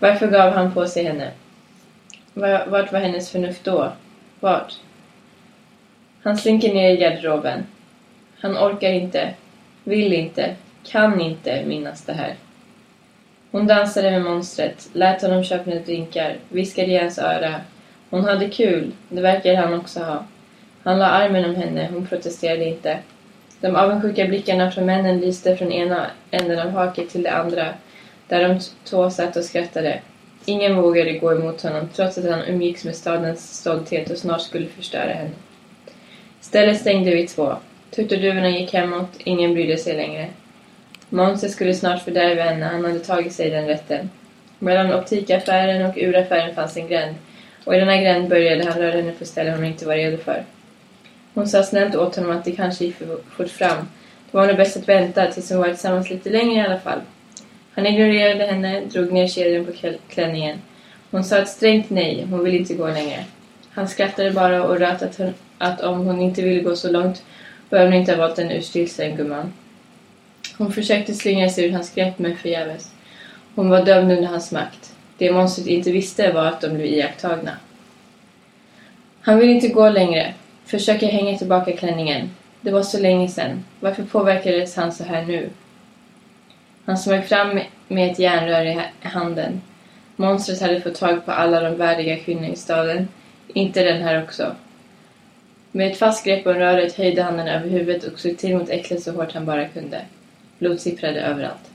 Varför gav han på sig henne? Vart var hennes förnuft då? Vart? Han slinker ner i garderoben. Han orkar inte, vill inte, kan inte minnas det här. Hon dansade med monstret, lät honom köpa drinkar, viskade i hans öra. Hon hade kul, det verkar han också ha. Han la armen om henne, hon protesterade inte. De avundsjuka blickarna från männen lyste från ena änden av haket till det andra, där de två satt och skrattade. Ingen vågade gå emot honom, trots att han umgicks med stadens stolthet och snart skulle förstöra henne. Stället stängde vid två. Turturduvorna gick hemåt, ingen brydde sig längre. Monster skulle snart fördärva henne, han hade tagit sig den rätten. Mellan optikaffären och uraffären fanns en gränd, och i denna gränd började han röra henne på ställen hon inte var redo för. Hon sa snällt åt honom att det kanske gick för fort fram. Det var nog bäst att vänta tills hon var tillsammans lite längre i alla fall. Han ignorerade henne, drog ner kedjan på klänningen. Hon sa ett strängt nej, hon ville inte gå längre. Han skrattade bara och röt att, hon, att om hon inte ville gå så långt bör hon inte ha valt en urstillsen gumman. Hon försökte slingra sig ur hans grepp men förgäves. Hon var dömd under hans makt. Det monstret inte visste var att de blev iakttagna. Han ville inte gå längre. Försöker hänga tillbaka klänningen. Det var så länge sedan. Varför påverkades han så här nu? Han smög fram med ett järnrör i handen. Monstret hade fått tag på alla de värdiga kvinnorna i staden. Inte den här också. Med ett fast grepp om röret höjde han den över huvudet och slog till mot äcklet så hårt han bara kunde. Blod sipprade överallt.